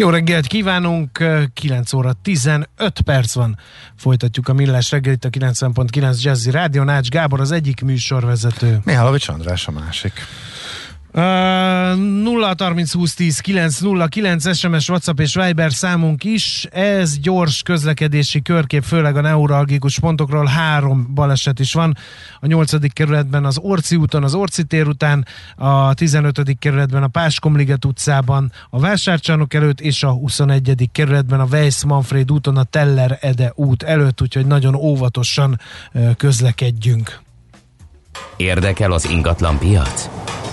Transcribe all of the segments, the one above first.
Jó reggelt kívánunk, 9 óra 15 perc van. Folytatjuk a millás reggelit a 90.9 Jazzy Rádió. Nács Gábor az egyik műsorvezető. Mihálovics András a másik. Uh, 0 30 20 10 9 0 9 SMS, WhatsApp és Viber számunk is. Ez gyors közlekedési körkép, főleg a neuralgikus pontokról. Három baleset is van. A 8. kerületben az Orci úton, az Orci tér után, a 15. kerületben a Páskomliget utcában, a Vásárcsarnok előtt, és a 21. kerületben a Weiss Manfred úton, a Teller Ede út előtt, úgyhogy nagyon óvatosan közlekedjünk. Érdekel az ingatlan piac?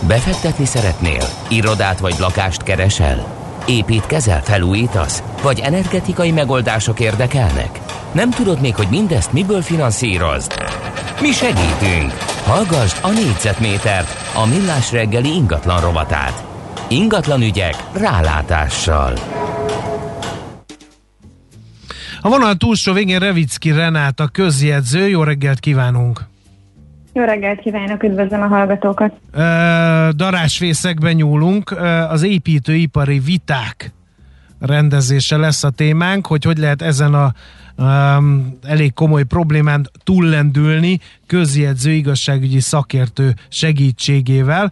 Befektetni szeretnél? Irodát vagy lakást keresel? Építkezel, felújítasz? Vagy energetikai megoldások érdekelnek? Nem tudod még, hogy mindezt miből finanszírozd? Mi segítünk! Hallgassd a négyzetmétert, a millás reggeli ingatlan rovatát. Ingatlan ügyek rálátással. A vonal túlsó végén Revicki Renát, közjegyző. Jó reggelt kívánunk! Jó reggelt kívánok, üdvözlöm a hallgatókat! Darásvészekben nyúlunk, az építőipari viták rendezése lesz a témánk, hogy hogy lehet ezen a um, elég komoly problémán túllendülni közjegyző igazságügyi szakértő segítségével.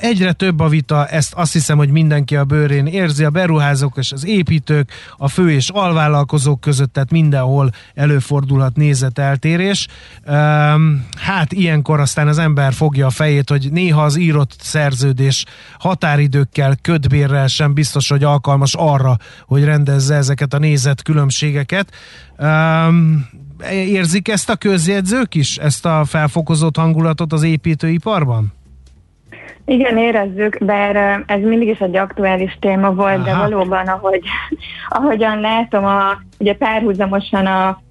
Egyre több a vita, ezt azt hiszem, hogy mindenki a bőrén érzi, a beruházók és az építők, a fő és alvállalkozók között, tehát mindenhol előfordulhat nézeteltérés. Hát ilyenkor aztán az ember fogja a fejét, hogy néha az írott szerződés határidőkkel, ködbérrel sem biztos, hogy alkalmas arra, hogy rendezze ezeket a nézet különbségeket érzik ezt a közjegyzők is, ezt a felfokozott hangulatot az építőiparban? Igen, érezzük, bár ez mindig is egy aktuális téma volt, Aha. de valóban, ahogy, ahogyan látom, a, ugye párhuzamosan a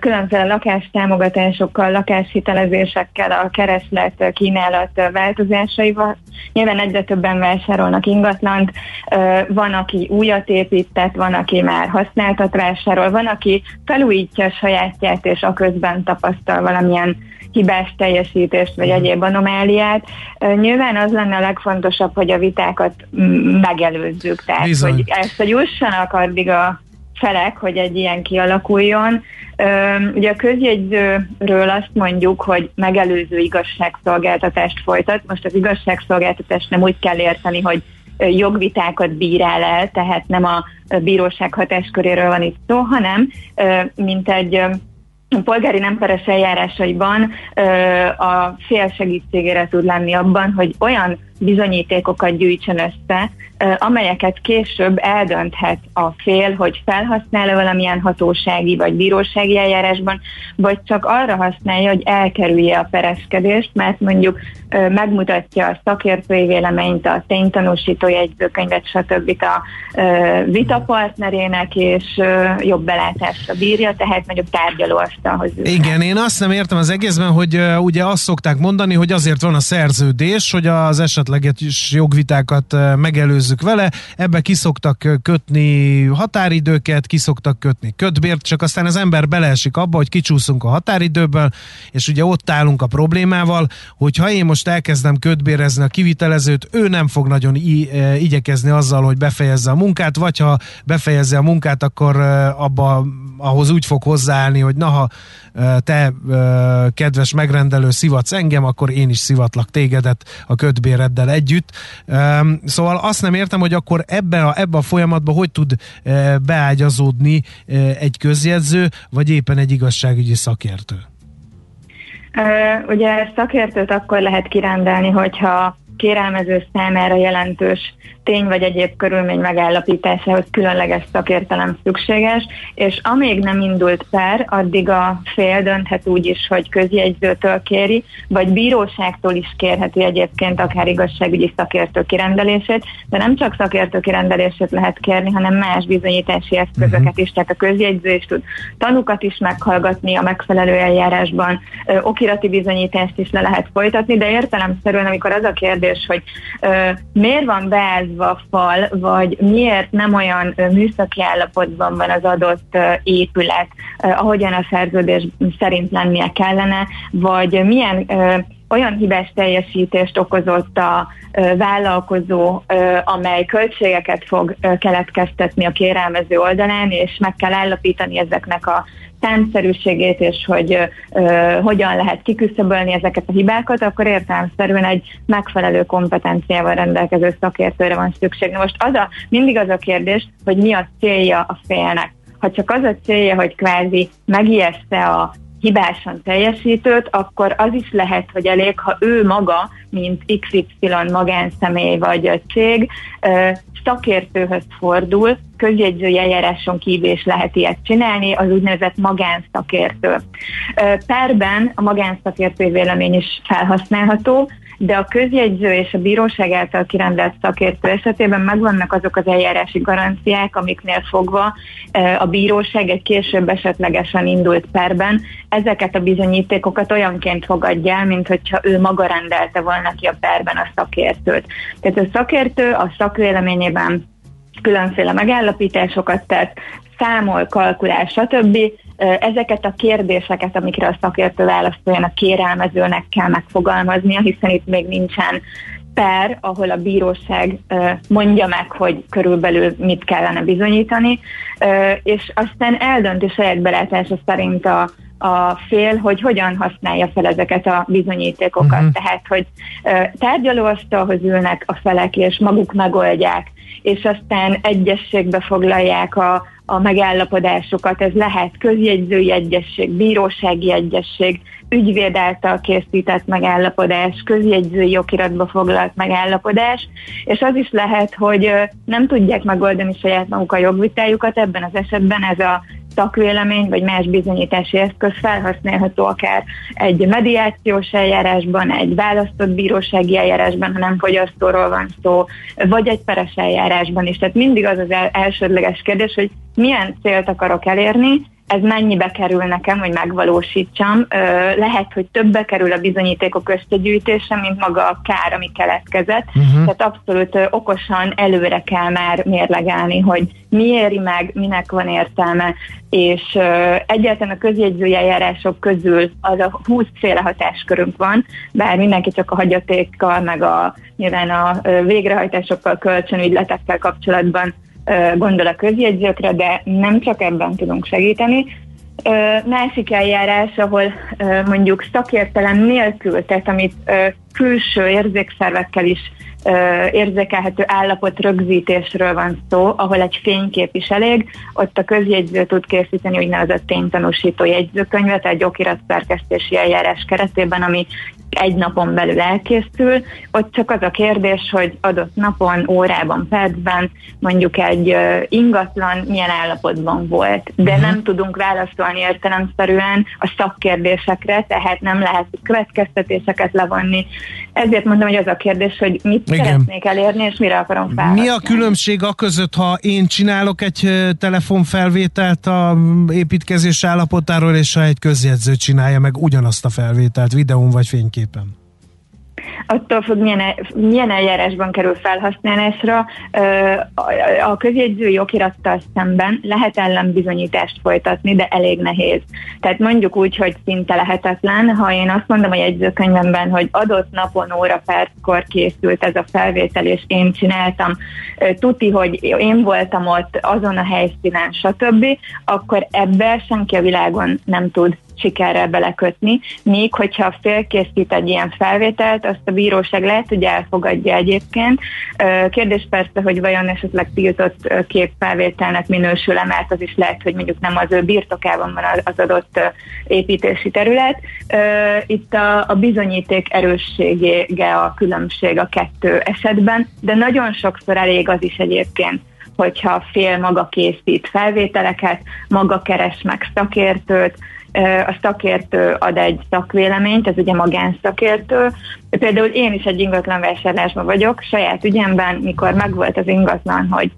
különféle lakástámogatásokkal, lakáshitelezésekkel, a kereslet kínálat változásaival. Nyilván egyre többen vásárolnak ingatlant, van, aki újat épített, van, aki már használtat vásárol, van, aki felújítja a sajátját, és a közben tapasztal valamilyen hibás teljesítést, vagy mhm. egyéb anomáliát. Nyilván az lenne a legfontosabb, hogy a vitákat megelőzzük, tehát Bizony. hogy ezt, hogy jussanak addig a felek, hogy egy ilyen kialakuljon. Ugye a közjegyzőről azt mondjuk, hogy megelőző igazságszolgáltatást folytat. Most az igazságszolgáltatást nem úgy kell érteni, hogy jogvitákat bírál el, tehát nem a bíróság hatásköréről van itt szó, hanem mint egy polgári nemperes eljárásaiban a fél segítségére tud lenni abban, hogy olyan bizonyítékokat gyűjtsön össze, amelyeket később eldönthet a fél, hogy felhasznál-e valamilyen hatósági vagy bírósági eljárásban, vagy csak arra használja, hogy elkerülje a pereskedést, mert mondjuk megmutatja a szakértői véleményt, a ténytanúsító jegyzőkönyvet, stb. a vitapartnerének, és jobb belátásra bírja, tehát nagyobb tárgyalóasztalhoz. Igen, én azt nem értem az egészben, hogy ugye azt szokták mondani, hogy azért van a szerződés, hogy az esetleges jogvitákat megelőzzük vele, ebbe kiszoktak kötni határidőket, kiszoktak kötni kötbért, csak aztán az ember beleesik abba, hogy kicsúszunk a határidőből, és ugye ott állunk a problémával, hogy ha én most elkezdem ködbérezni a kivitelezőt, ő nem fog nagyon i- igyekezni azzal, hogy befejezze a munkát, vagy ha befejezze a munkát, akkor abba, ahhoz úgy fog hozzáállni, hogy na, ha te kedves megrendelő szivatsz engem, akkor én is szivatlak tégedet a ködbéreddel együtt. Szóval azt nem értem, hogy akkor ebben a, ebben a folyamatban hogy tud beágyazódni egy közjegyző, vagy éppen egy igazságügyi szakértő. Ugye szakértőt akkor lehet kirendelni, hogyha kérelmező számára jelentős tény vagy egyéb körülmény megállapításához különleges szakértelem szükséges, és amíg nem indult per, addig a fél dönthet úgy is, hogy közjegyzőtől kéri, vagy bíróságtól is kérheti egyébként akár igazságügyi szakértő kirendelését, de nem csak szakértő kirendelését lehet kérni, hanem más bizonyítási eszközöket uh-huh. is, tehát a közjegyző is tud tanukat is meghallgatni a megfelelő eljárásban, okirati bizonyítást is le lehet folytatni, de értelemszerűen, amikor az a kérdés, hogy ö, miért van beállva a fal, vagy miért nem olyan ö, műszaki állapotban van az adott ö, épület, ö, ahogyan a szerződés szerint lennie kellene, vagy milyen ö, olyan hibás teljesítést okozott a vállalkozó, amely költségeket fog keletkeztetni a kérelmező oldalán, és meg kell állapítani ezeknek a számszerűségét, és hogy uh, hogyan lehet kiküszöbölni ezeket a hibákat, akkor értelemszerűen egy megfelelő kompetenciával rendelkező szakértőre van szükség. Na most az a, mindig az a kérdés, hogy mi a célja a félnek. Ha csak az a célja, hogy kvázi megijeszte a hibásan teljesítőt, akkor az is lehet, hogy elég, ha ő maga, mint XY magánszemély vagy cég, szakértőhöz fordul, közjegyzői eljáráson kívül is lehet ilyet csinálni, az úgynevezett magánszakértő. Perben a magánszakértő vélemény is felhasználható, de a közjegyző és a bíróság által kirendelt szakértő esetében megvannak azok az eljárási garanciák, amiknél fogva a bíróság egy később esetlegesen indult perben ezeket a bizonyítékokat olyanként fogadja el, mint hogyha ő maga rendelte volna ki a perben a szakértőt. Tehát a szakértő a szakvéleményében különféle megállapításokat tett, számol, kalkulál, stb. Ezeket a kérdéseket, amikre a szakértő válaszoljon, a kérelmezőnek kell megfogalmaznia, hiszen itt még nincsen per, ahol a bíróság mondja meg, hogy körülbelül mit kellene bizonyítani, és aztán eldönti saját belátása szerint a, a fél, hogy hogyan használja fel ezeket a bizonyítékokat. Uh-huh. Tehát, hogy tárgyalóasztalhoz ülnek a felek, és maguk megoldják, és aztán egyességbe foglalják a, a megállapodásokat. Ez lehet közjegyzői egyesség, bírósági egyesség, ügyvéd által készített megállapodás, közjegyzői jogiratba foglalt megállapodás, és az is lehet, hogy nem tudják megoldani saját maguk a jogvitájukat, ebben az esetben ez a szakvélemény vagy más bizonyítási eszköz felhasználható akár egy mediációs eljárásban, egy választott bírósági eljárásban, ha nem fogyasztóról van szó, vagy egy peres eljárásban is. Tehát mindig az az elsődleges kérdés, hogy milyen célt akarok elérni, ez mennyibe kerül nekem, hogy megvalósítsam. Lehet, hogy többe kerül a bizonyítékok összegyűjtése, mint maga a kár, ami keletkezett. Uh-huh. Tehát abszolút okosan előre kell már mérlegelni, hogy mi éri meg, minek van értelme, és egyáltalán a közjegyzői eljárások közül az a 20 féle hatáskörünk van, bár mindenki csak a hagyatékkal, meg a nyilván a végrehajtásokkal, kölcsönügyletekkel kapcsolatban gondol a közjegyzőkre, de nem csak ebben tudunk segíteni. Másik eljárás, ahol mondjuk szakértelem nélkül, tehát amit külső érzékszervekkel is érzékelhető állapot rögzítésről van szó, ahol egy fénykép is elég, ott a közjegyző tud készíteni úgynevezett ténytanúsító jegyzőkönyvet egy okiratszerkesztési eljárás keretében, ami egy napon belül elkészül. Ott csak az a kérdés, hogy adott napon, órában, percben mondjuk egy ingatlan milyen állapotban volt. De uh-huh. nem tudunk válaszolni értelemszerűen a szakkérdésekre, tehát nem lehet következtetéseket levonni. Ezért mondom, hogy az a kérdés, hogy mit Igen. szeretnék elérni, és mire akarom felhasználni. Mi a különbség a között, ha én csinálok egy telefonfelvételt a építkezés állapotáról, és ha egy közjegyző csinálja meg ugyanazt a felvételt videón vagy fényképen? attól függ, milyen, milyen eljárásban kerül felhasználásra. A közjegyzői okirattal szemben lehet ellenbizonyítást folytatni, de elég nehéz. Tehát mondjuk úgy, hogy szinte lehetetlen, ha én azt mondom a jegyzőkönyvemben, hogy adott napon, óra, perckor készült ez a felvétel, és én csináltam, tuti, hogy én voltam ott azon a helyszínen, stb., akkor ebbe senki a világon nem tud sikerrel belekötni, míg hogyha a fél készít egy ilyen felvételt, azt a bíróság lehet, hogy elfogadja egyébként. Kérdés persze, hogy vajon esetleg tiltott képfelvételnek minősül-e, mert az is lehet, hogy mondjuk nem az ő birtokában van az adott építési terület. Itt a, a bizonyíték erőssége a különbség a kettő esetben, de nagyon sokszor elég az is egyébként, hogyha fél maga készít felvételeket, maga keres meg szakértőt, a szakértő ad egy szakvéleményt, ez ugye magánszakértő. Például én is egy ingatlan vásárlásban vagyok, saját ügyemben, mikor megvolt az ingatlan, hogy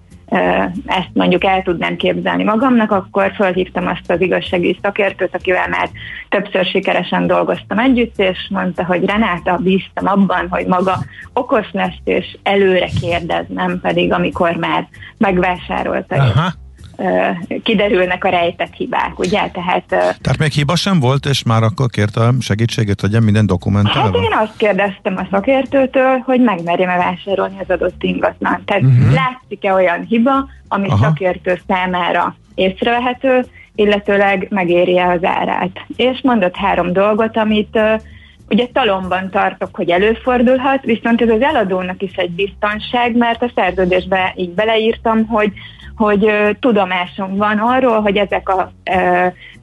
ezt mondjuk el tudnám képzelni magamnak, akkor felhívtam azt az igazságügyi szakértőt, akivel már többször sikeresen dolgoztam együtt, és mondta, hogy Renáta, bíztam abban, hogy maga okos lesz, és előre kérdez, nem pedig amikor már megvásárolta. Aha kiderülnek a rejtett hibák, ugye? Tehát, Tehát még hiba sem volt, és már akkor kérte segítséget, hogy minden dokumentálva? Hát én azt kérdeztem a szakértőtől, hogy megmerjem-e vásárolni az adott ingatlan. Tehát uh-huh. látszik-e olyan hiba, ami Aha. szakértő számára észrevehető, illetőleg megéri-e az árát. És mondott három dolgot, amit uh, ugye talomban tartok, hogy előfordulhat, viszont ez az eladónak is egy biztonság, mert a szerződésbe így beleírtam, hogy hogy uh, tudomásom van arról, hogy ezek a,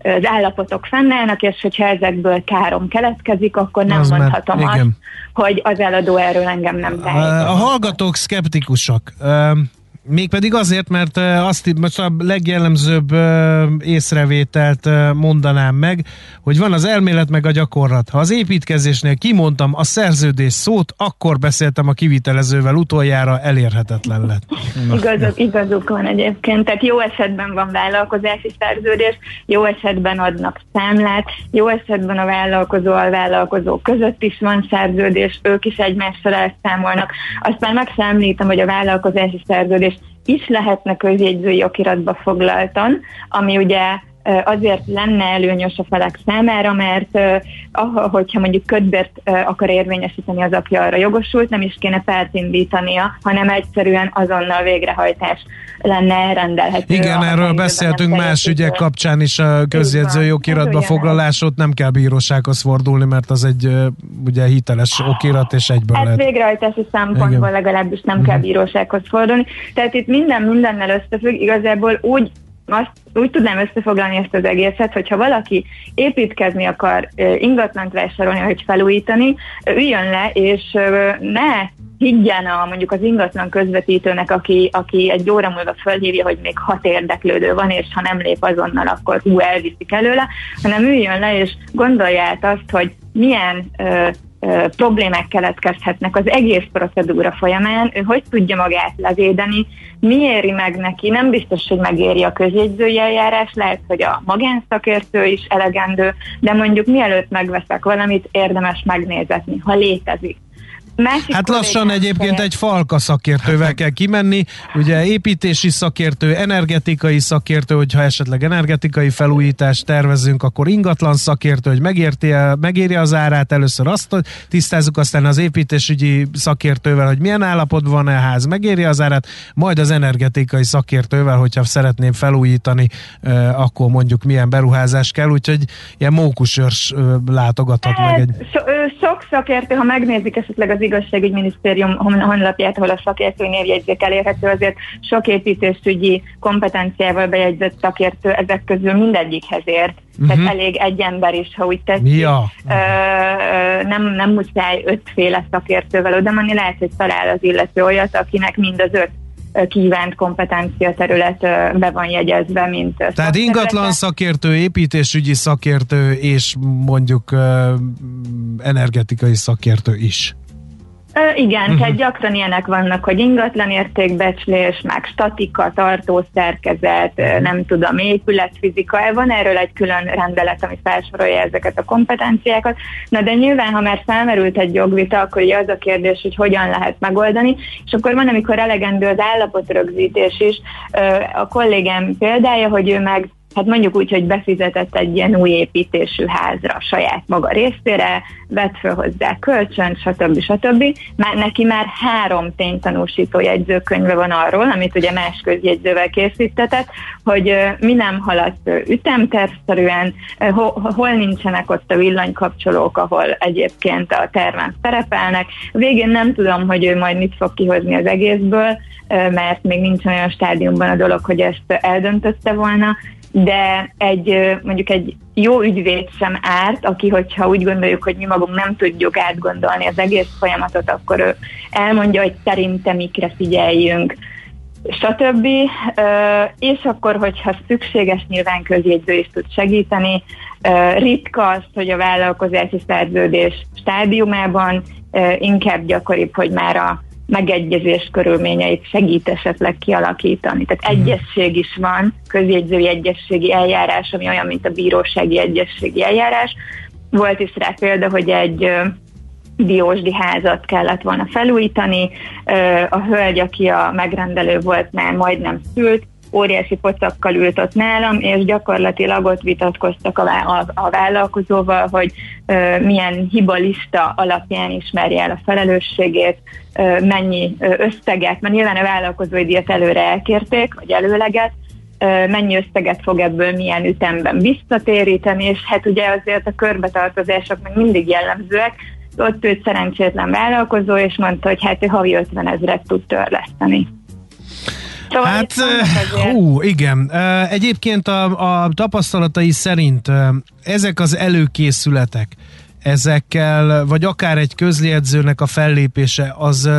az állapotok fennállnak, és hogyha ezekből károm keletkezik, akkor nem az mondhatom mert, azt, hogy az eladó erről engem nem tájékozott. A hallgatók szkeptikusak. Mégpedig azért, mert azt most a legjellemzőbb észrevételt mondanám meg, hogy van az elmélet meg a gyakorlat. Ha az építkezésnél kimondtam a szerződés szót, akkor beszéltem a kivitelezővel utoljára, elérhetetlen lett. Igazuk, igazuk van egyébként. Tehát jó esetben van vállalkozási szerződés, jó esetben adnak számlát, jó esetben a vállalkozó a vállalkozó között is van szerződés, ők is egymással elszámolnak. Azt már megszámlítom, hogy a vállalkozási szerződés is lehetne közjegyzői okiratba foglaltan, ami ugye azért lenne előnyös a felek számára, mert hogyha mondjuk ködbért akar érvényesíteni az, aki arra jogosult, nem is kéne pert indítania, hanem egyszerűen azonnal végrehajtás lenne elrendelhető. Igen, erről beszéltünk más ügyek kapcsán is a közjegyzői okiratba foglalásot nem kell bírósághoz fordulni, mert az egy ugye hiteles okirat, és egyből Ez lehet. végrehajtási szempontból Igen. legalábbis nem uh-huh. kell mhm. bírósághoz fordulni. Tehát itt minden mindennel összefügg, igazából úgy azt úgy tudnám összefoglalni ezt az egészet, hogyha valaki építkezni akar, ingatlant vásárolni, hogy felújítani, üljön le, és ne higgyen a, mondjuk az ingatlan közvetítőnek, aki, aki egy óra múlva fölhívja, hogy még hat érdeklődő van, és ha nem lép azonnal, akkor hú, elviszik előle, hanem üljön le, és gondolja át azt, hogy milyen ö, problémák keletkezhetnek az egész procedúra folyamán, ő hogy tudja magát levédeni, mi éri meg neki, nem biztos, hogy megéri a közjegyzői eljárás, lehet, hogy a magánszakértő is elegendő, de mondjuk mielőtt megveszek valamit, érdemes megnézetni, ha létezik. Másik hát lassan egyébként egy falka szakértővel kell kimenni, ugye építési szakértő, energetikai szakértő, hogyha esetleg energetikai felújítást tervezünk, akkor ingatlan szakértő, hogy megérti, megéri az árát, először azt tisztázzuk, aztán az építésügyi szakértővel, hogy milyen állapotban van a ház, megéri az árát, majd az energetikai szakértővel, hogyha szeretném felújítani, akkor mondjuk milyen beruházás kell, úgyhogy ilyen mókusörs látogathat meg egy... So, sok szakértő, ha megnézik esetleg az igazságügyminisztérium honlapját, ahol a szakértői névjegyzék elérhető, azért sok építésügyi kompetenciával bejegyzett szakértő ezek közül mindegyikhez ért. Uh-huh. Tehát elég egy ember is, ha úgy tetszik. Ja. Ö, nem, nem muszáj ötféle szakértővel oda menni, lehet, hogy talál az illető olyat, akinek mind az öt kívánt kompetencia terület be van jegyezve, mint Tehát ingatlan szakértő, építésügyi szakértő és mondjuk energetikai szakértő is. Igen, uh-huh. tehát gyakran ilyenek vannak, hogy ingatlan értékbecslés, meg statika, tartószerkezet, uh-huh. nem tudom, épületfizika, van erről egy külön rendelet, ami felsorolja ezeket a kompetenciákat. Na de nyilván, ha már felmerült egy jogvita, akkor ugye az a kérdés, hogy hogyan lehet megoldani, és akkor van, amikor elegendő az állapotrögzítés is. A kollégám példája, hogy ő meg hát mondjuk úgy, hogy befizetett egy ilyen új építésű házra saját maga részére, vett fel hozzá kölcsön, stb. stb. Már neki már három ténytanúsító jegyzőkönyve van arról, amit ugye más közjegyzővel készítetett, hogy mi nem haladt ütemtervszerűen, hol nincsenek ott a villanykapcsolók, ahol egyébként a termen szerepelnek. Végén nem tudom, hogy ő majd mit fog kihozni az egészből, mert még nincs olyan stádiumban a dolog, hogy ezt eldöntötte volna, de egy mondjuk egy jó ügyvéd sem árt, aki, hogyha úgy gondoljuk, hogy mi magunk nem tudjuk átgondolni az egész folyamatot, akkor ő elmondja, hogy szerintem mikre figyeljünk, stb. És akkor, hogyha szükséges, nyilván közjegyző is tud segíteni. Ritka az, hogy a vállalkozási szerződés stádiumában inkább gyakoribb, hogy már a megegyezés körülményeit segít esetleg kialakítani. Tehát mhm. egyesség is van, közjegyzői egyességi eljárás, ami olyan, mint a bírósági egyességi eljárás. Volt is rá példa, hogy egy diósdi házat kellett volna felújítani, a hölgy, aki a megrendelő volt, már majdnem szült, óriási pocakkal ült ott nálam, és gyakorlatilag ott vitatkoztak a, a, a vállalkozóval, hogy ö, milyen hibalista alapján ismerje el a felelősségét, ö, mennyi összeget, mert nyilván a vállalkozói díjat előre elkérték, vagy előleget, mennyi összeget fog ebből milyen ütemben visszatéríteni, és hát ugye azért a körbetartozások még mindig jellemzőek, ott őt szerencsétlen vállalkozó, és mondta, hogy hát ő havi 50 ezeret tud törleszteni. Szóval hát, hú, igen. Egyébként a, a tapasztalatai szerint ezek az előkészületek, ezekkel, vagy akár egy közjegyzőnek a fellépése, az,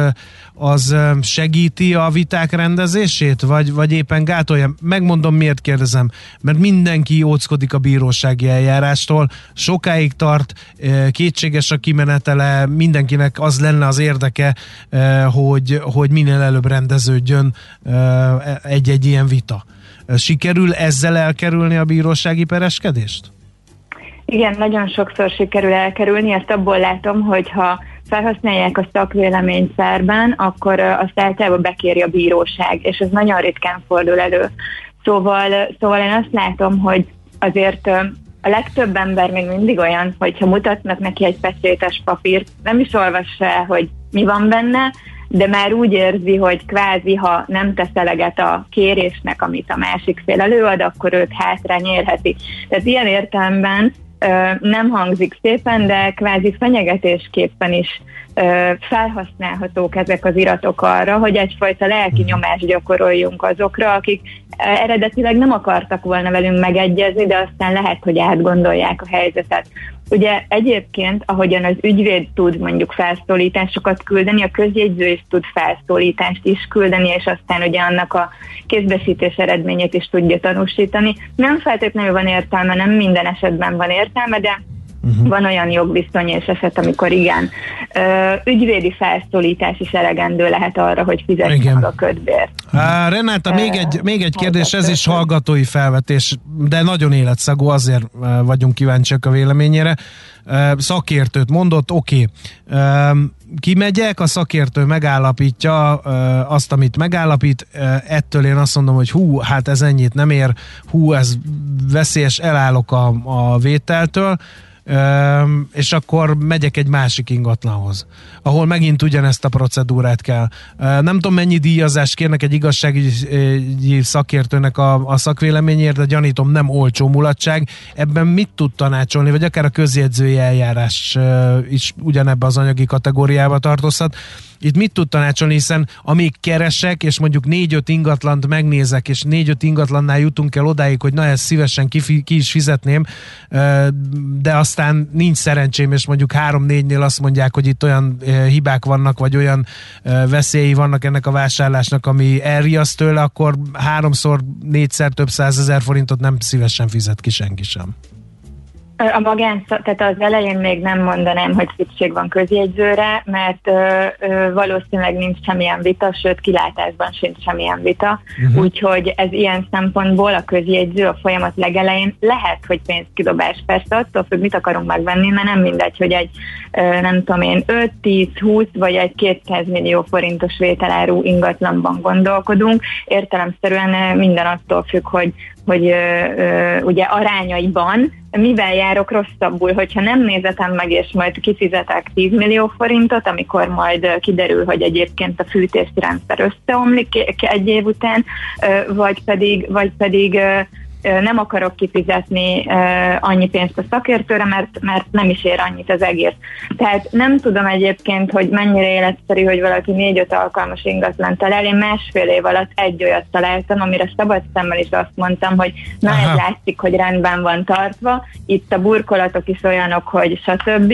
az segíti a viták rendezését, vagy, vagy éppen gátolja? Megmondom, miért kérdezem. Mert mindenki óckodik a bírósági eljárástól, sokáig tart, kétséges a kimenetele, mindenkinek az lenne az érdeke, hogy, hogy minél előbb rendeződjön egy-egy ilyen vita. Sikerül ezzel elkerülni a bírósági pereskedést? Igen, nagyon sokszor sikerül elkerülni, ezt abból látom, hogy ha felhasználják a szakvéleményt szerben, akkor azt általában bekéri a bíróság, és ez nagyon ritkán fordul elő. Szóval, szóval én azt látom, hogy azért a legtöbb ember még mindig olyan, hogyha mutatnak neki egy pecsétes papírt, nem is olvassa el, hogy mi van benne, de már úgy érzi, hogy kvázi, ha nem tesz eleget a kérésnek, amit a másik fél előad, akkor őt hátra nyérheti. Tehát ilyen értelemben nem hangzik szépen, de kvázi fenyegetésképpen is felhasználhatók ezek az iratok arra, hogy egyfajta lelki mhm. nyomást gyakoroljunk azokra, akik eredetileg nem akartak volna velünk megegyezni, de aztán lehet, hogy átgondolják a helyzetet. Ugye egyébként, ahogyan az ügyvéd tud mondjuk felszólításokat küldeni, a közjegyző is tud felszólítást is küldeni, és aztán ugye annak a kézbesítés eredményét is tudja tanúsítani. Nem feltétlenül van értelme, nem minden esetben van értelme, de Uh-huh. Van olyan jogviszony és eset, amikor igen, ügyvédi felszólítás is elegendő lehet arra, hogy fizesse a ködbért. Uh, Renáta, még egy, még egy kérdés, ez is hallgatói felvetés, de nagyon életszagú, azért vagyunk kíváncsiak a véleményére. Szakértőt mondott, oké. Okay. Kimegyek, a szakértő megállapítja azt, amit megállapít, ettől én azt mondom, hogy hú, hát ez ennyit nem ér, hú, ez veszélyes, elállok a, a vételtől, és akkor megyek egy másik ingatlanhoz, ahol megint ugyanezt a procedúrát kell. Nem tudom, mennyi díjazást kérnek egy igazságügyi szakértőnek a, a szakvéleményért, de gyanítom nem olcsó mulatság. Ebben mit tud tanácsolni, vagy akár a közjegyzői eljárás is ugyanebbe az anyagi kategóriába tartozhat. Itt mit tud tanácsolni, hiszen amíg keresek, és mondjuk négy-öt ingatlant megnézek, és négy-öt ingatlannál jutunk el odáig, hogy na ezt szívesen ki, ki is fizetném, de aztán nincs szerencsém, és mondjuk három-négynél azt mondják, hogy itt olyan hibák vannak, vagy olyan veszélyi vannak ennek a vásárlásnak, ami elriaszt tőle, akkor háromszor, négyszer több százezer forintot nem szívesen fizet ki senki sem. A magán, tehát az elején még nem mondanám, hogy szükség van közjegyzőre, mert ö, ö, valószínűleg nincs semmilyen vita, sőt kilátásban sincs semmilyen vita, uh-huh. úgyhogy ez ilyen szempontból a közjegyző a folyamat legelején lehet, hogy pénzkidobás persze, attól függ, mit akarunk megvenni, mert nem mindegy, hogy egy ö, nem tudom én 5-10-20 vagy egy 200 millió forintos vételárú ingatlanban gondolkodunk, értelemszerűen minden attól függ, hogy hogy ugye arányaiban mivel járok rosszabbul, hogyha nem nézetem meg, és majd kifizetek 10 millió forintot, amikor majd kiderül, hogy egyébként a fűtési rendszer összeomlik egy év után, vagy pedig, vagy pedig nem akarok kifizetni annyi pénzt a szakértőre, mert, mert nem is ér annyit az egész. Tehát nem tudom egyébként, hogy mennyire életszerű, hogy valaki négy-öt alkalmas ingatlan talál. Én másfél év alatt egy olyat találtam, amire szabad szemmel is azt mondtam, hogy na Aha. ez látszik, hogy rendben van tartva, itt a burkolatok is olyanok, hogy stb.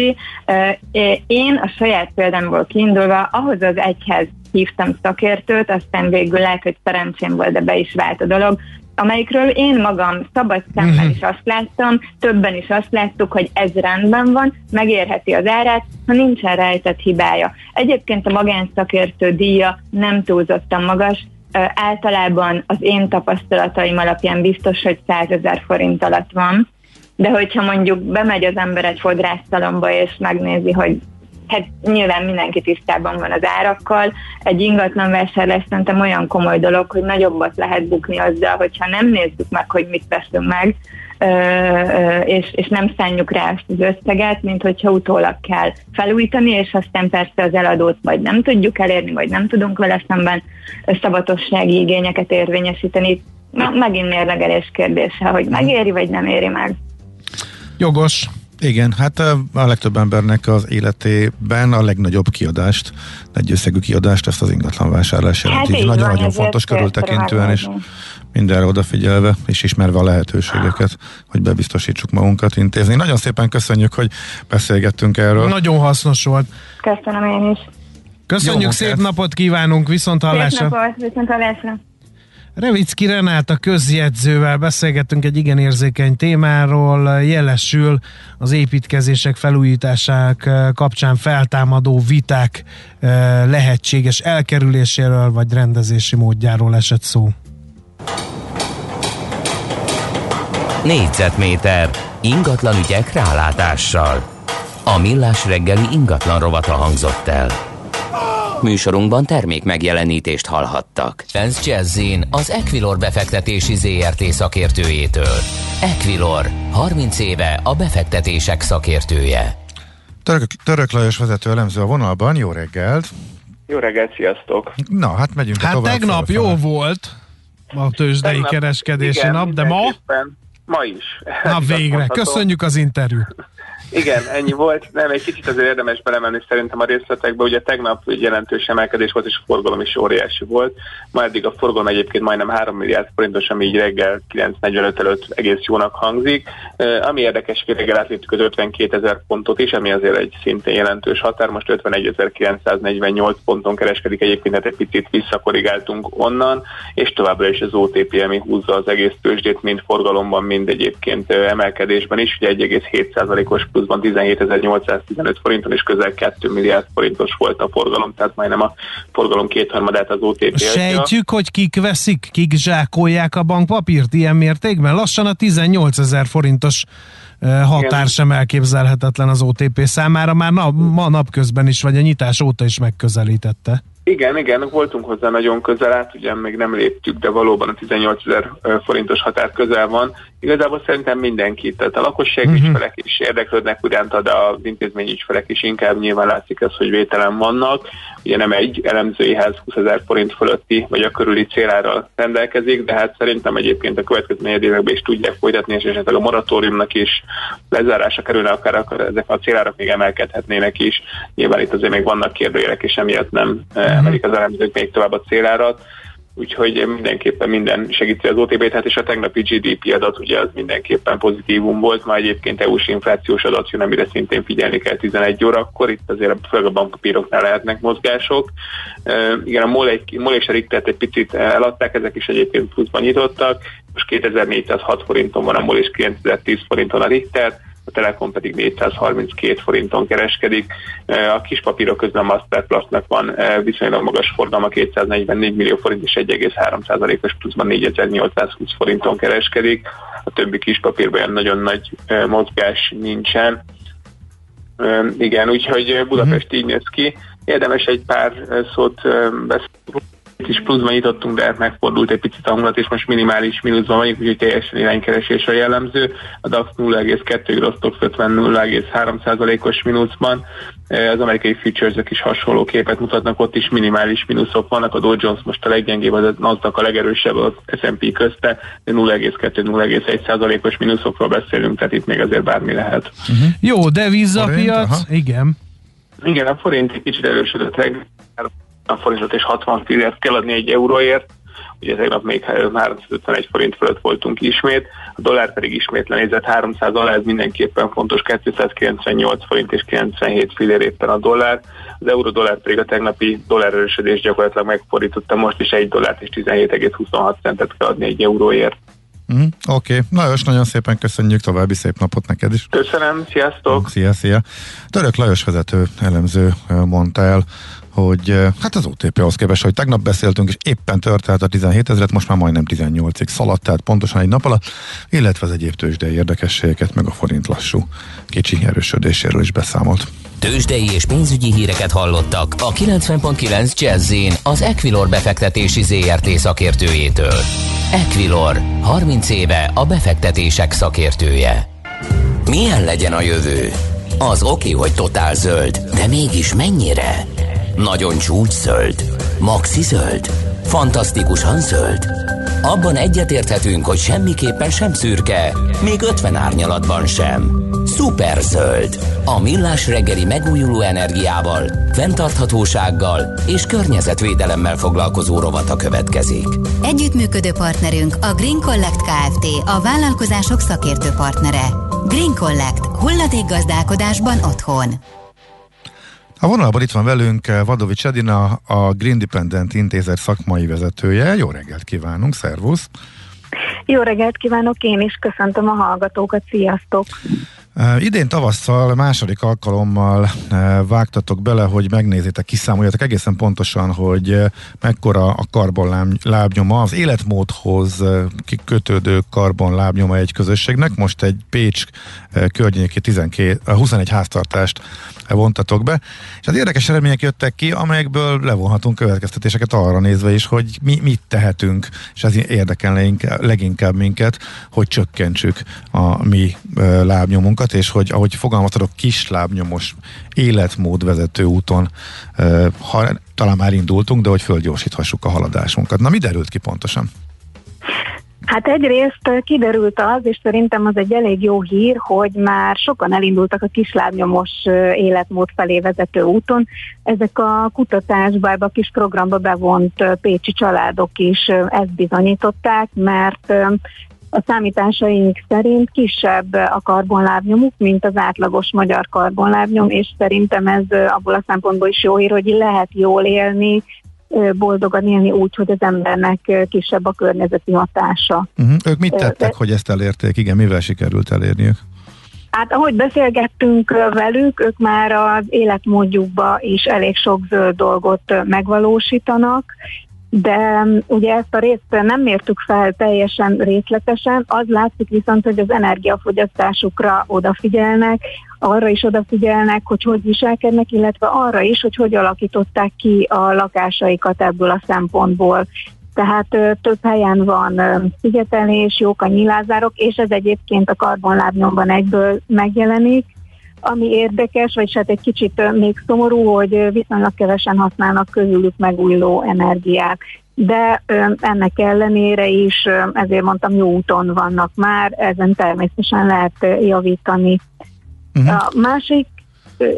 Én a saját példámból kiindulva ahhoz az egyhez hívtam szakértőt, aztán végül lehet, hogy szerencsém volt, de be is vált a dolog, amelyikről én magam szabad szemmel uh-huh. is azt láttam, többen is azt láttuk, hogy ez rendben van, megérheti az árát, ha nincsen rejtett hibája. Egyébként a magánszakértő díja nem túlzottan magas, általában az én tapasztalataim alapján biztos, hogy 100 ezer forint alatt van, de hogyha mondjuk bemegy az ember egy fodrásztalomba és megnézi, hogy hát nyilván mindenki tisztában van az árakkal. Egy ingatlan vásárlás szerintem olyan komoly dolog, hogy nagyobbat lehet bukni azzal, hogyha nem nézzük meg, hogy mit veszünk meg, és, és nem szánjuk rá ezt az összeget, mint hogyha utólag kell felújítani, és aztán persze az eladót vagy nem tudjuk elérni, vagy nem tudunk vele szemben szabatossági igényeket érvényesíteni. Na, megint mérlegelés kérdése, hogy megéri, vagy nem éri meg. Jogos. Igen, hát a legtöbb embernek az életében a legnagyobb kiadást, egy összegű kiadást ezt az ingatlan vásárlás jelenti. Hát Nagyon-nagyon fontos körültekintően is mindenre odafigyelve és ismerve a lehetőségeket, hogy bebiztosítsuk magunkat intézni. Nagyon szépen köszönjük, hogy beszélgettünk erről. Nagyon hasznos volt. Köszönöm én is. Köszönjük, Jó, szép napot kívánunk, viszont hallásra. Szép napot, viszont hallásra. Revicki Renát közjegyzővel beszélgettünk egy igen érzékeny témáról, jelesül az építkezések felújításák kapcsán feltámadó viták eh, lehetséges elkerüléséről vagy rendezési módjáról esett szó. Négyzetméter ingatlan ügyek rálátással. A millás reggeli ingatlan rovata hangzott el. Műsorunkban termék megjelenítést hallhattak. Ez Jazzin az Equilor befektetési ZRT szakértőjétől. Equilor, 30 éve a befektetések szakértője. Török, Török Lajos vezető elemző a vonalban, jó reggelt! Jó reggelt, sziasztok! Na, hát megyünk Hát tovább tegnap jó volt a tőzsdei tegnap, kereskedési igen, nap, de ma? Ma is. Na végre, köszönjük az interjút! Igen, ennyi volt. Nem, egy kicsit azért érdemes belemenni szerintem a részletekbe. Ugye tegnap jelentős emelkedés volt, és a forgalom is óriási volt. Ma eddig a forgalom egyébként majdnem 3 milliárd forintos, ami így reggel 9.45 előtt egész jónak hangzik. Ami érdekes, hogy reggel átléptük az 52 ezer pontot is, ami azért egy szintén jelentős határ. Most 51.948 ponton kereskedik egyébként, tehát egy picit visszakorrigáltunk onnan, és továbbra is az OTP, ami húzza az egész tőzsdét, mind forgalomban, mind egyébként emelkedésben is. Ugye 1,7%-os plusz pluszban 17.815 forinton, és közel 2 milliárd forintos volt a forgalom, tehát majdnem a forgalom kétharmadát az OTP Sejtjük, hogy kik veszik, kik zsákolják a bankpapírt ilyen mértékben? Lassan a 18 ezer forintos határ Igen. sem elképzelhetetlen az OTP számára, már nap, ma napközben is, vagy a nyitás óta is megközelítette. Igen, igen, voltunk hozzá nagyon közel, át ugye még nem léptük, de valóban a 18 ezer forintos határ közel van. Igazából szerintem mindenki, tehát a lakosság uh-huh. ügyfelek is érdeklődnek uránta, de az intézmény ügyfelek is inkább nyilván látszik ez, hogy vételen vannak. Ugye nem egy elemzői ház 20 ezer forint fölötti vagy a körüli célárral rendelkezik, de hát szerintem egyébként a következő negyed években is tudják folytatni, és esetleg a moratóriumnak is lezárása kerülne, akár, akár ezek a célárak még emelkedhetnének is. Nyilván itt azért még vannak kérdőjelek, és emiatt nem emelik az elemzők még tovább a célárat úgyhogy mindenképpen minden segíti az OTB-t, hát és a tegnapi GDP adat ugye az mindenképpen pozitívum volt, ma egyébként EU-s inflációs adat jön, amire szintén figyelni kell 11 órakor, itt azért főleg a bankpapíroknál lehetnek mozgások. Uh, igen, a MOL, egy, MOL és a egy picit eladták, ezek is egyébként pluszban nyitottak, most 2406 forinton van a MOL és 9010 forinton a Richter, Telekom pedig 432 forinton kereskedik. A kis papírok közben a Masterplastnak van viszonylag magas forgalma, 244 millió forint és 1,3%-os pluszban 4820 forinton kereskedik. A többi kis papírban nagyon nagy mozgás nincsen. Igen, úgyhogy Budapest így néz ki. Érdemes egy pár szót beszélni is pluszban nyitottunk, de hát megfordult egy picit a hangulat, és most minimális mínuszban vagyunk, úgyhogy teljesen iránykeresés a jellemző. A DAX 0,2, Rostov 50 0,3%-os mínuszban. Az amerikai futures is hasonló képet mutatnak, ott is minimális mínuszok vannak. A Dow Jones most a leggyengébb, az Nasdaq a legerősebb, az S&P közte, de 0,2-0,1%-os mínuszokról beszélünk, tehát itt még azért bármi lehet. Uh-huh. Jó, devizapiac, igen. Igen, a forint egy kicsit erősödött, a forintot és 60 fillért kell adni egy euróért, ugye tegnap még 351 forint fölött voltunk ismét, a dollár pedig ismét lenézett 300 alá, ez mindenképpen fontos, 298 forint és 97 fillér éppen a dollár, az euró-dollár pedig a tegnapi dollárerősödés gyakorlatilag megfordította, most is 1 dollárt és 17,26 centet kell adni egy euróért. Mm, Oké, okay. Lajos, nagyon szépen köszönjük, további szép napot neked is. Köszönöm, sziasztok! Szia, szia! Török Lajos vezető elemző mondta el, hogy hát az OTP-hoz képest, hogy tegnap beszéltünk, és éppen történt a 17 ezeret, most már majdnem 18-ig szaladt, tehát pontosan egy nap alatt, illetve az egyéb tőzsdei érdekességeket, meg a forint lassú kicsi erősödéséről is beszámolt. Tőzsdei és pénzügyi híreket hallottak a 90.9 jazz az Equilor befektetési ZRT szakértőjétől. Equilor, 30 éve a befektetések szakértője. Milyen legyen a jövő? Az oké, hogy totál zöld, de mégis mennyire? Nagyon csúcs zöld? Maxi zöld? Fantasztikusan zöld? Abban egyetérthetünk, hogy semmiképpen sem szürke, még 50 árnyalatban sem. Szuper zöld. A millás reggeli megújuló energiával, fenntarthatósággal és környezetvédelemmel foglalkozó rovata következik. Együttműködő partnerünk a Green Collect Kft. A vállalkozások szakértő partnere. Green Collect. Hulladékgazdálkodásban otthon. A vonalban itt van velünk Vadovics Edina, a Green Dependent Intézet szakmai vezetője. Jó reggelt kívánunk, szervusz! Jó reggelt kívánok, én is köszöntöm a hallgatókat, sziasztok! Idén tavasszal második alkalommal vágtatok bele, hogy megnézitek, kiszámoljatok egészen pontosan, hogy mekkora a karbon lábnyoma, az életmódhoz kötődő karbon lábnyoma egy közösségnek. Most egy Pécs környéki 12, 21 háztartást vontatok be, és az érdekes eredmények jöttek ki, amelyekből levonhatunk következtetéseket arra nézve is, hogy mi mit tehetünk, és ez érdekel leginkább minket, hogy csökkentsük a mi lábnyomunkat, és hogy ahogy fogalmaztatok, kis lábnyomos életmódvezető úton, ha talán már indultunk, de hogy fölgyorsíthassuk a haladásunkat. Na mi derült ki pontosan? Hát egyrészt kiderült az, és szerintem az egy elég jó hír, hogy már sokan elindultak a kislábnyomos életmód felé vezető úton. Ezek a kutatásba, ebbe a kis programba bevont pécsi családok is ezt bizonyították, mert a számításaink szerint kisebb a karbonlábnyomuk, mint az átlagos magyar karbonlábnyom, és szerintem ez abból a szempontból is jó hír, hogy lehet jól élni, boldogan élni úgy, hogy az embernek kisebb a környezeti hatása. Uh-huh. Ők mit tettek, De, hogy ezt elérték? Igen, mivel sikerült elérniük? Hát ahogy beszélgettünk velük, ők már az életmódjukba is elég sok zöld dolgot megvalósítanak, de ugye ezt a részt nem mértük fel teljesen részletesen, az látszik viszont, hogy az energiafogyasztásukra odafigyelnek, arra is odafigyelnek, hogy hogy viselkednek, illetve arra is, hogy hogy alakították ki a lakásaikat ebből a szempontból. Tehát több helyen van szigetelés, jók a nyilázárok, és ez egyébként a karbonlábnyomban egyből megjelenik, ami érdekes, vagy hát egy kicsit még szomorú, hogy viszonylag kevesen használnak közülük megújuló energiát. De ennek ellenére is, ezért mondtam, jó úton vannak már, ezen természetesen lehet javítani. Uh-huh. A másik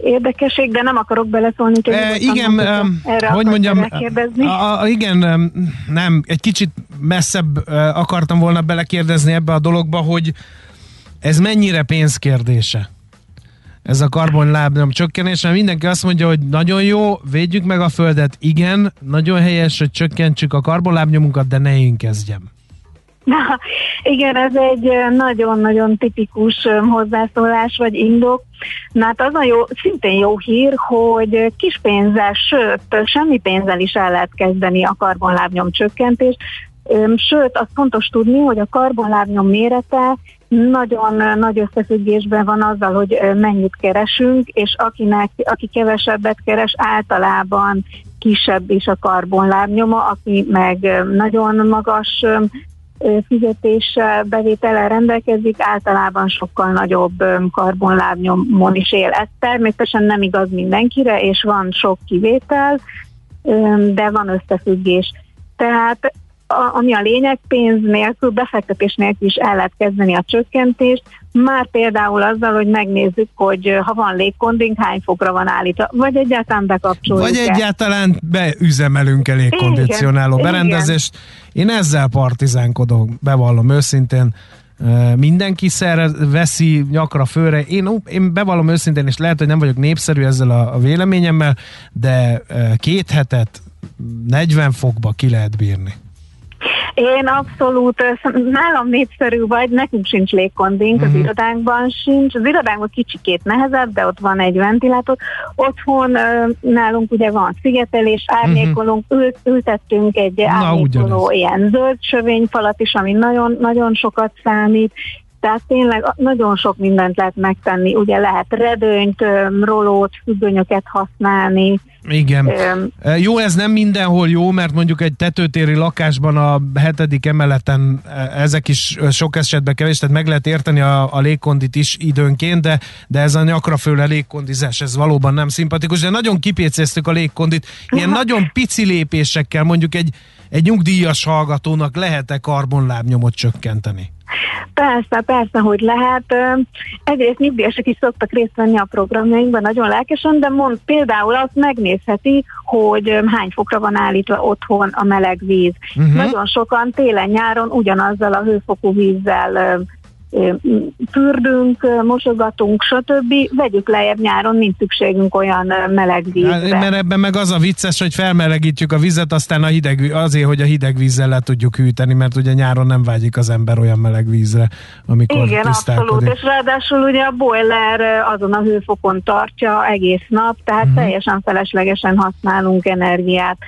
érdekesség, de nem akarok beleszólni. E, igen, erre hogy mondjam, a, a, igen, nem, egy kicsit messzebb akartam volna belekérdezni ebbe a dologba, hogy ez mennyire pénzkérdése? Ez a karbonlábnyom csökkenés, mert mindenki azt mondja, hogy nagyon jó, védjük meg a Földet, igen, nagyon helyes, hogy csökkentsük a karbonlábnyomunkat, de ne én kezdjem. Na, igen, ez egy nagyon-nagyon tipikus hozzászólás vagy indok. Na hát az a jó, szintén jó hír, hogy kis pénzzel, sőt, semmi pénzzel is el lehet kezdeni a karbonlábnyom csökkentést. Sőt, az fontos tudni, hogy a karbonlábnyom mérete nagyon nagy összefüggésben van azzal, hogy mennyit keresünk, és akinek, aki kevesebbet keres, általában kisebb is a karbonlábnyoma, aki meg nagyon magas fizetéssel, bevétellel rendelkezik, általában sokkal nagyobb karbonlábnyomon is él. Ez természetesen nem igaz mindenkire, és van sok kivétel, de van összefüggés. Tehát a, ami a lényeg, pénz nélkül, befektetés nélkül is el lehet kezdeni a csökkentést, már például azzal, hogy megnézzük, hogy ha van légkondink, hány fokra van állítva, vagy egyáltalán bekapcsoljuk Vagy egyáltalán beüzemelünk el légkondicionáló berendezést. Én ezzel partizánkodok, bevallom őszintén mindenki szer veszi nyakra főre. Én, én bevallom őszintén, és lehet, hogy nem vagyok népszerű ezzel a, a véleményemmel, de két hetet 40 fokba ki lehet bírni. Én abszolút, nálam népszerű vagy, nekünk sincs légkondink, mm-hmm. az mhm. irodánkban sincs. Az irodánkban kicsikét nehezebb, de ott van egy ventilátor. Otthon nálunk ugye van szigetelés, árnyékolunk, mm-hmm. ült, ültettünk egy árnyékoló ilyen zöld sövényfalat is, ami nagyon, nagyon sokat számít, tehát tényleg nagyon sok mindent lehet megtenni. Ugye lehet redőnyt, rolót, függönyöket használni, igen. Um, jó, ez nem mindenhol jó, mert mondjuk egy tetőtéri lakásban a hetedik emeleten ezek is sok esetben kevés, tehát meg lehet érteni a, a légkondit is időnként, de, de ez a nyakra főle légkondizás, ez valóban nem szimpatikus, de nagyon kipécéztük a légkondit. Ilyen nagyon pici lépésekkel mondjuk egy, egy nyugdíjas hallgatónak lehet-e karbonlábnyomot csökkenteni? Persze, persze, hogy lehet. Egyrészt nyugdíjasok is szoktak részt venni a programjainkban nagyon lelkesen, de mond, például azt megnézheti, hogy hány fokra van állítva otthon a meleg víz. Uh-huh. Nagyon sokan télen-nyáron ugyanazzal a hőfokú vízzel fürdünk, mosogatunk, stb. Vegyük lejjebb nyáron, nincs szükségünk olyan meleg vízre. Hát, mert ebben meg az a vicces, hogy felmelegítjük a vizet, aztán a hideg, azért, hogy a hideg vízzel le tudjuk hűteni, mert ugye nyáron nem vágyik az ember olyan meleg vízre, amikor Igen, abszolút, és ráadásul ugye a boiler azon a hőfokon tartja egész nap, tehát uh-huh. teljesen feleslegesen használunk energiát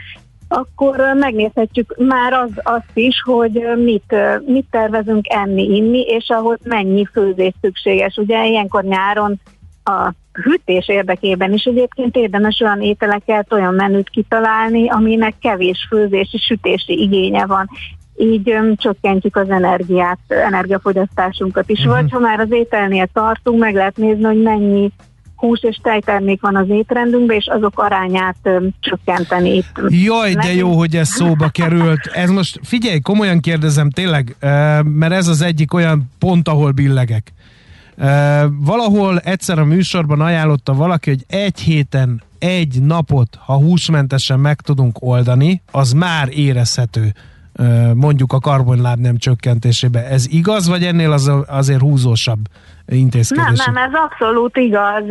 akkor megnézhetjük már az, azt is, hogy mit, mit tervezünk enni, inni, és ahhoz mennyi főzés szükséges. Ugye ilyenkor nyáron a hűtés érdekében is egyébként érdemes olyan ételeket, olyan menüt kitalálni, aminek kevés főzési, sütési igénye van. Így um, csökkentjük az energiát, energiafogyasztásunkat is. Uh-huh. Vagy ha már az ételnél tartunk, meg lehet nézni, hogy mennyi hús és tejtermék van az étrendünkben, és azok arányát csökkenteni. Jaj, de jó, hogy ez szóba került. Ez most, figyelj, komolyan kérdezem tényleg, mert ez az egyik olyan pont, ahol billegek. Valahol egyszer a műsorban ajánlotta valaki, hogy egy héten egy napot, ha húsmentesen meg tudunk oldani, az már érezhető mondjuk a karbonláb nem csökkentésébe. Ez igaz, vagy ennél az azért húzósabb intézkedés? Nem, nem, ez abszolút igaz.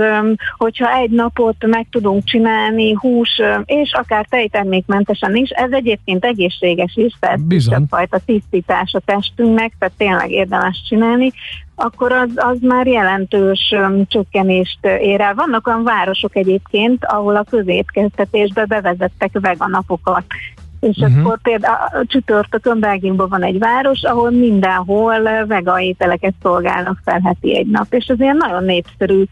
Hogyha egy napot meg tudunk csinálni hús és akár tejtermékmentesen is, ez egyébként egészséges is, tehát több fajta tisztítás a testünknek, tehát tényleg érdemes csinálni, akkor az, az már jelentős um, csökkenést ér el. Vannak olyan városok egyébként, ahol a közétkeztetésbe bevezettek veganapokat és uh-huh. akkor például csütörtökön Belgiumban van egy város, ahol mindenhol vega ételeket szolgálnak fel heti egy nap, és ez ilyen nagyon népszerű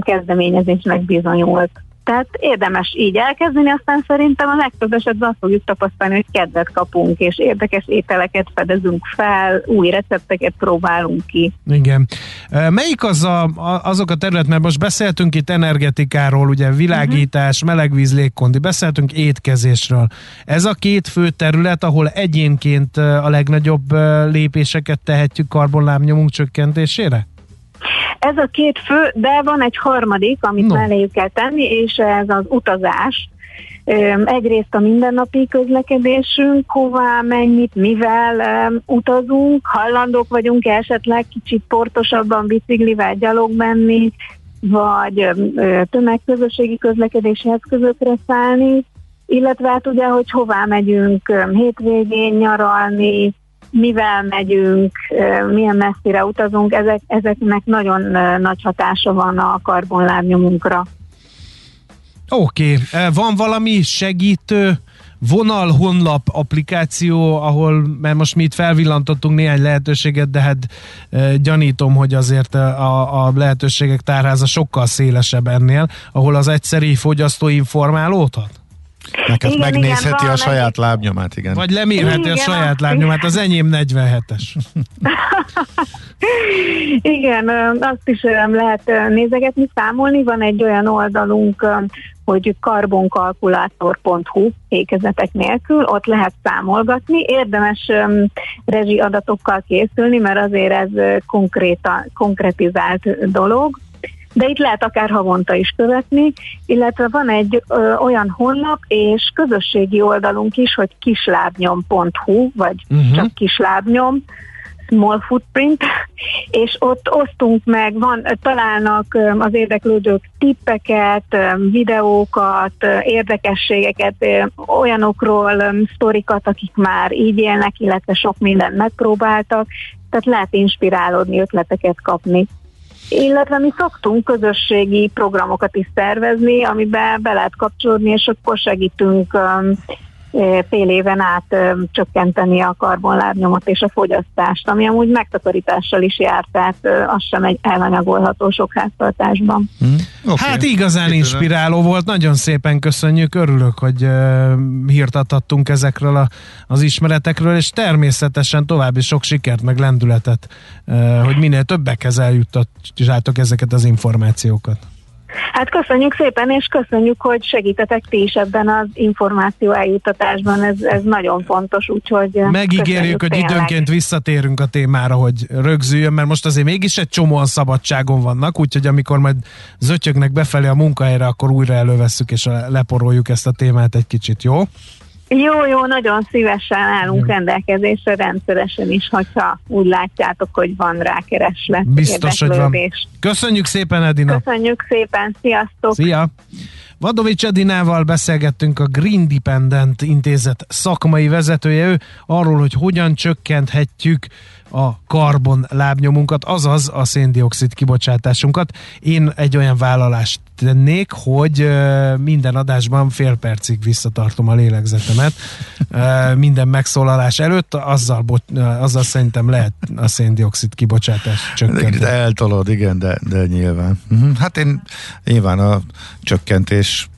kezdeményezésnek bizonyult. Tehát érdemes így elkezdeni, aztán szerintem a legtöbb esetben azt fogjuk tapasztalni, hogy kedvet kapunk, és érdekes ételeket fedezünk fel, új recepteket próbálunk ki. Igen. Melyik az a, azok a terület, mert most beszéltünk itt energetikáról, ugye világítás, uh-huh. melegvíz, légkondi, beszéltünk étkezésről. Ez a két fő terület, ahol egyénként a legnagyobb lépéseket tehetjük karbonlábnyomunk csökkentésére? Ez a két fő, de van egy harmadik, amit no. melléjük kell tenni, és ez az utazás. Egyrészt a mindennapi közlekedésünk, hová, mennyit, mivel utazunk, hajlandók vagyunk esetleg kicsit portosabban biciklivel gyalog menni, vagy tömegközösségi közlekedési eszközökre szállni, illetve hát ugye, hogy hová megyünk hétvégén nyaralni, mivel megyünk, milyen messzire utazunk, ezek, ezeknek nagyon nagy hatása van a karbonlábnyomunkra. Oké, okay. van valami segítő vonal honlap applikáció, ahol, mert most mi itt felvillantottunk néhány lehetőséget, de hát gyanítom, hogy azért a, a lehetőségek tárháza sokkal szélesebb ennél, ahol az egyszeri fogyasztó informálódhat? Neked igen, megnézheti igen, a saját lábnyomát, igen. Vagy lemérheti igen, a saját lábnyomát, az enyém 47-es. igen, azt is lehet nézegetni, számolni. Van egy olyan oldalunk, hogy karbonkalkulátor.hu ékezetek nélkül, ott lehet számolgatni. Érdemes rezsi adatokkal készülni, mert azért ez konkréta, konkretizált dolog de itt lehet akár havonta is követni, illetve van egy ö, olyan honlap és közösségi oldalunk is, hogy kislábnyom.hu, vagy uh-huh. csak kislábnyom, small footprint, és ott osztunk meg, van, találnak az érdeklődők tippeket, videókat, érdekességeket, olyanokról, sztorikat, akik már így élnek, illetve sok mindent megpróbáltak, tehát lehet inspirálódni, ötleteket kapni. Illetve mi szoktunk közösségi programokat is szervezni, amiben be lehet kapcsolódni, és akkor segítünk fél éven át csökkenteni a karbonlábnyomot és a fogyasztást, ami amúgy megtakarítással is járt, tehát az sem egy elanyagolható sok háztartásban. Hmm. Okay. Hát igazán inspiráló volt, nagyon szépen köszönjük, örülök, hogy hírt adhattunk ezekről a, az ismeretekről, és természetesen további sok sikert, meg lendületet, hogy minél többekhez eljuttatjátok ezeket az információkat. Hát köszönjük szépen, és köszönjük, hogy segítetek ti is ebben az információ eljutatásban, ez, ez nagyon fontos, úgyhogy Megígérjük, hogy tényleg. időnként visszatérünk a témára, hogy rögzüljön, mert most azért mégis egy csomóan szabadságon vannak, úgyhogy amikor majd zötyögnek befelé a munkahelyre, akkor újra elővesszük és leporoljuk ezt a témát egy kicsit, jó? Jó, jó, nagyon szívesen állunk jó. rendelkezésre rendszeresen is, hogyha úgy látjátok, hogy van rá kereslet. Biztos, hogy van. Köszönjük szépen, Edina. Köszönjük szépen, sziasztok. Szia. Vadovics Edinával beszélgettünk a Green Dependent intézet szakmai vezetője, ő arról, hogy hogyan csökkenthetjük a karbon lábnyomunkat, azaz a széndiokszid kibocsátásunkat. Én egy olyan vállalást tennék, hogy minden adásban fél percig visszatartom a lélegzetemet minden megszólalás előtt, azzal, azzal szerintem lehet a széndiokszid kibocsátás csökkenteni. Eltolod, igen, de, de nyilván. Mhm. Hát én nyilván a csökkentés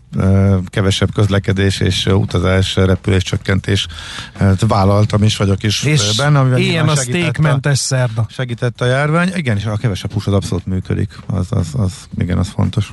kevesebb közlekedés és utazás, repülés csökkentés vállaltam is, vagyok is és benne. Amivel ilyen a steakmentes szerda. Segített a járvány. Igen, és a kevesebb hús az abszolút működik. Az, az, az, igen, az fontos.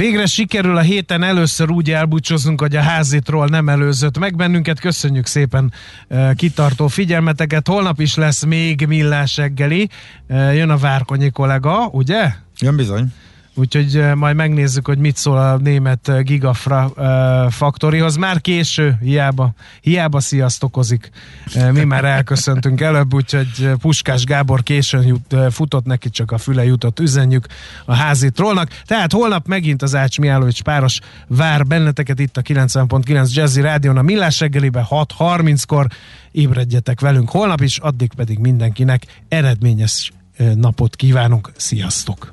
Végre sikerül a héten először úgy elbúcsúznunk, hogy a házitról nem előzött meg bennünket. Köszönjük szépen uh, kitartó figyelmeteket. Holnap is lesz még millás reggeli. Uh, jön a Várkonyi kollega, ugye? Jön bizony. Úgyhogy majd megnézzük, hogy mit szól a német Gigafra uh, faktorihoz. Már késő, hiába, hiába sziasztokozik. Mi már elköszöntünk előbb, úgyhogy Puskás Gábor későn jut, futott neki, csak a füle jutott üzenjük a házit trollnak. Tehát holnap megint az Ács Miálovics páros vár benneteket itt a 90.9 Jazzy Rádion a Millás reggelibe 6.30-kor. Ébredjetek velünk holnap is, addig pedig mindenkinek eredményes napot kívánunk. Sziasztok!